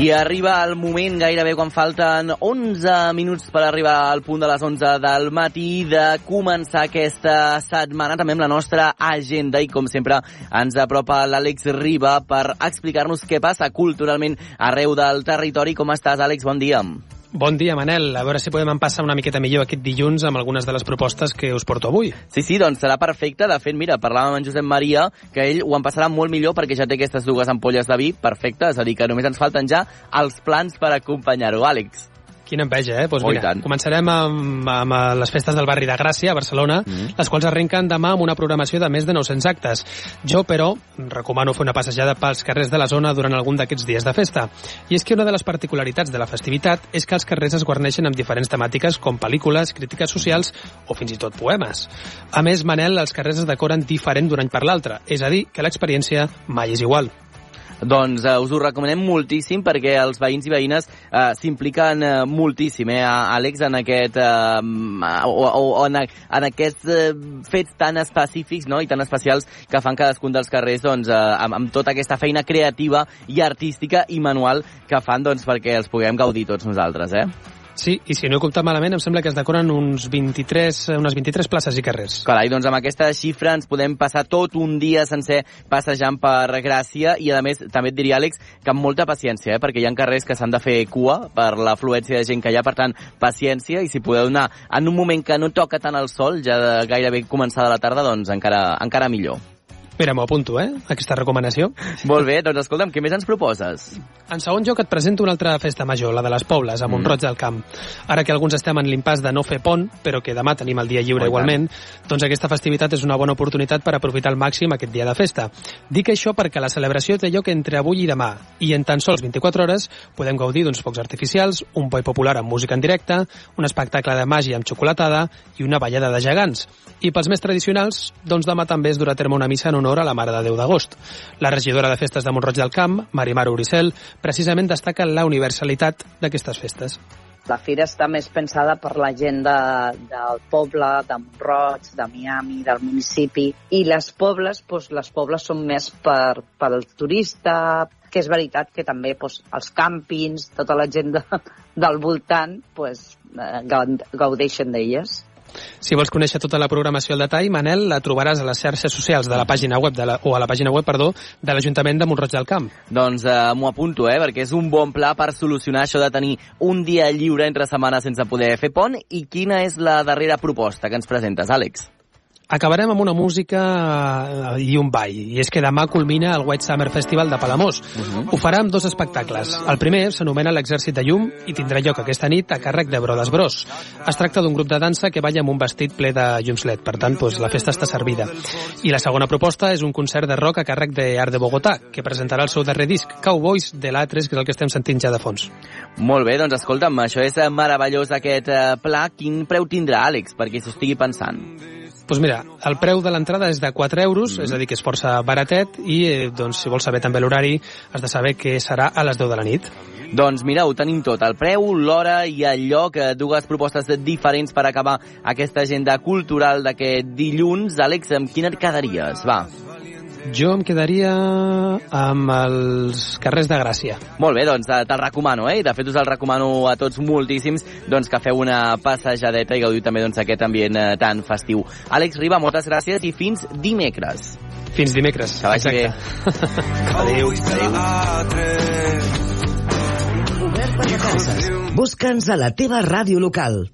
I arriba el moment gairebé quan falten 11 minuts per arribar al punt de les 11 del matí de començar aquesta setmana també amb la nostra agenda i com sempre ens apropa l'Àlex Riba per explicar-nos què passa culturalment arreu del territori. Com estàs, Àlex? Bon dia. Bon dia, Manel. A veure si podem passar una miqueta millor aquest dilluns amb algunes de les propostes que us porto avui. Sí, sí, doncs serà perfecte. De fet, mira, parlàvem amb en Josep Maria que ell ho en passarà molt millor perquè ja té aquestes dues ampolles de vi. Perfecte, és a dir, que només ens falten ja els plans per acompanyar-ho. Àlex. Quina enveja, eh? Doncs Oh, mira, tant. començarem amb, amb eh, les festes del barri de Gràcia, a Barcelona, Mhm. les quals arrenquen demà amb una programació de més de 900 actes. Jo, però, recomano fer una passejada pels carrers de la zona durant algun d'aquests dies de festa. I és que una de les particularitats de la festivitat és que els carrers es guarneixen amb diferents temàtiques com pel·lícules, crítiques socials o fins i tot poemes. A més, Manel, els carrers es decoren diferent d'un any per l'altre, és a dir, que l'experiència mai és igual. Doncs eh, us ho recomanem moltíssim perquè els veïns i veïnes eh, s'impliquen eh, moltíssim, eh, Àlex, en aquest, eh, o, o, en, en aquests eh, fets tan específics no? i tan especials que fan cadascun dels carrers doncs, eh, amb, amb tota aquesta feina creativa i artística i manual que fan doncs, perquè els puguem gaudir tots nosaltres. Eh? Sí, i si no he comptat malament, em sembla que es decoren uns 23, unes 23 places i carrers. Carai, doncs amb aquesta xifra ens podem passar tot un dia sencer passejant per Gràcia i a més també et diria, Àlex, que amb molta paciència, eh? perquè hi ha carrers que s'han de fer cua per l'afluència de gent que hi ha, per tant, paciència i si podeu anar en un moment que no toca tant el sol, ja gairebé començada la tarda, doncs encara, encara millor. Mira, m'ho apunto, eh, aquesta recomanació. Molt bé, doncs escolta'm, què més ens proposes? En segon lloc et presento una altra festa major, la de les Pobles, a Mm. Montroig del Camp. Ara que alguns estem en l'impàs de no fer pont, però que demà tenim el dia lliure Oh, i tant. igualment, doncs aquesta festivitat és una bona oportunitat per aprofitar al màxim aquest dia de festa. Dic això perquè la celebració té lloc entre avui i demà, i en tan sols 24 hores podem gaudir d'uns focs artificials, un boi popular amb música en directe, un espectacle de màgia amb xocolatada i una ballada de gegants. I pels més tradicionals, doncs demà també es durà a terme una missa en honor a la Mare de Déu d'agost. La regidora de festes de Montroig del Camp, Marimar Uricel, precisament destaca la universalitat d'aquestes festes. La fira està més pensada per la gent de, del poble, de Montroig, de Miami, del municipi. I les pobles, doncs, les pobles són més per, pel turista, que és veritat que també doncs, els càmpings, tota la gent de, del voltant, doncs, eh, gau- gaudeixen d'elles. Si vols conèixer tota la programació al detall, Manel, la trobaràs a les xarxes socials de la pàgina web de la, o a la pàgina web, perdó, de l'Ajuntament de Montroig del Camp. Doncs eh, m'ho apunto, eh, perquè és un bon pla per solucionar això de tenir un dia lliure entre setmanes sense poder fer pont. I quina és la darrera proposta que ens presentes, Àlex? Acabarem amb una música eh, i un ball, i és que demà culmina el White Summer Festival de Palamós. Ho farà amb dos espectacles. El primer s'anomena l'Exèrcit de Llum i tindrà lloc aquesta nit a càrrec de Brodes Bros. Es tracta d'un grup de dansa que balla amb un vestit ple de llums LED, per tant, doncs, la festa està servida. I la segona proposta és un concert de rock a càrrec de Art de Bogotà, que presentarà el seu darrer disc, Cowboys de l'A3, que és el que estem sentint ja de fons. Molt bé, doncs escolta'm, això és eh, meravellós aquest eh, pla. Quin preu tindrà, Àlex, perquè s'ho estigui pensant? Doncs pues mira, el preu de l'entrada és de 4 euros, mm. és a dir, que és força baratet, i eh, doncs, si vols saber també l'horari, has de saber que serà a les 10 de la nit. Doncs mira, ho tenim tot, el preu, l'hora i el lloc, eh, dues propostes diferents per acabar aquesta agenda cultural d'aquest dilluns. Àlex, amb quina et quedaries? Va. Jo em quedaria amb els carrers de Gràcia. Molt bé, doncs te'l recomano, eh? I de fet us el recomano a tots moltíssims doncs, que feu una passejadeta i gaudiu també doncs, aquest ambient eh, tan festiu. Àlex Riba, moltes gràcies i fins dimecres. Fins dimecres. Que vagi bé. Adéu. Adéu. Busca'ns a la teva ràdio local.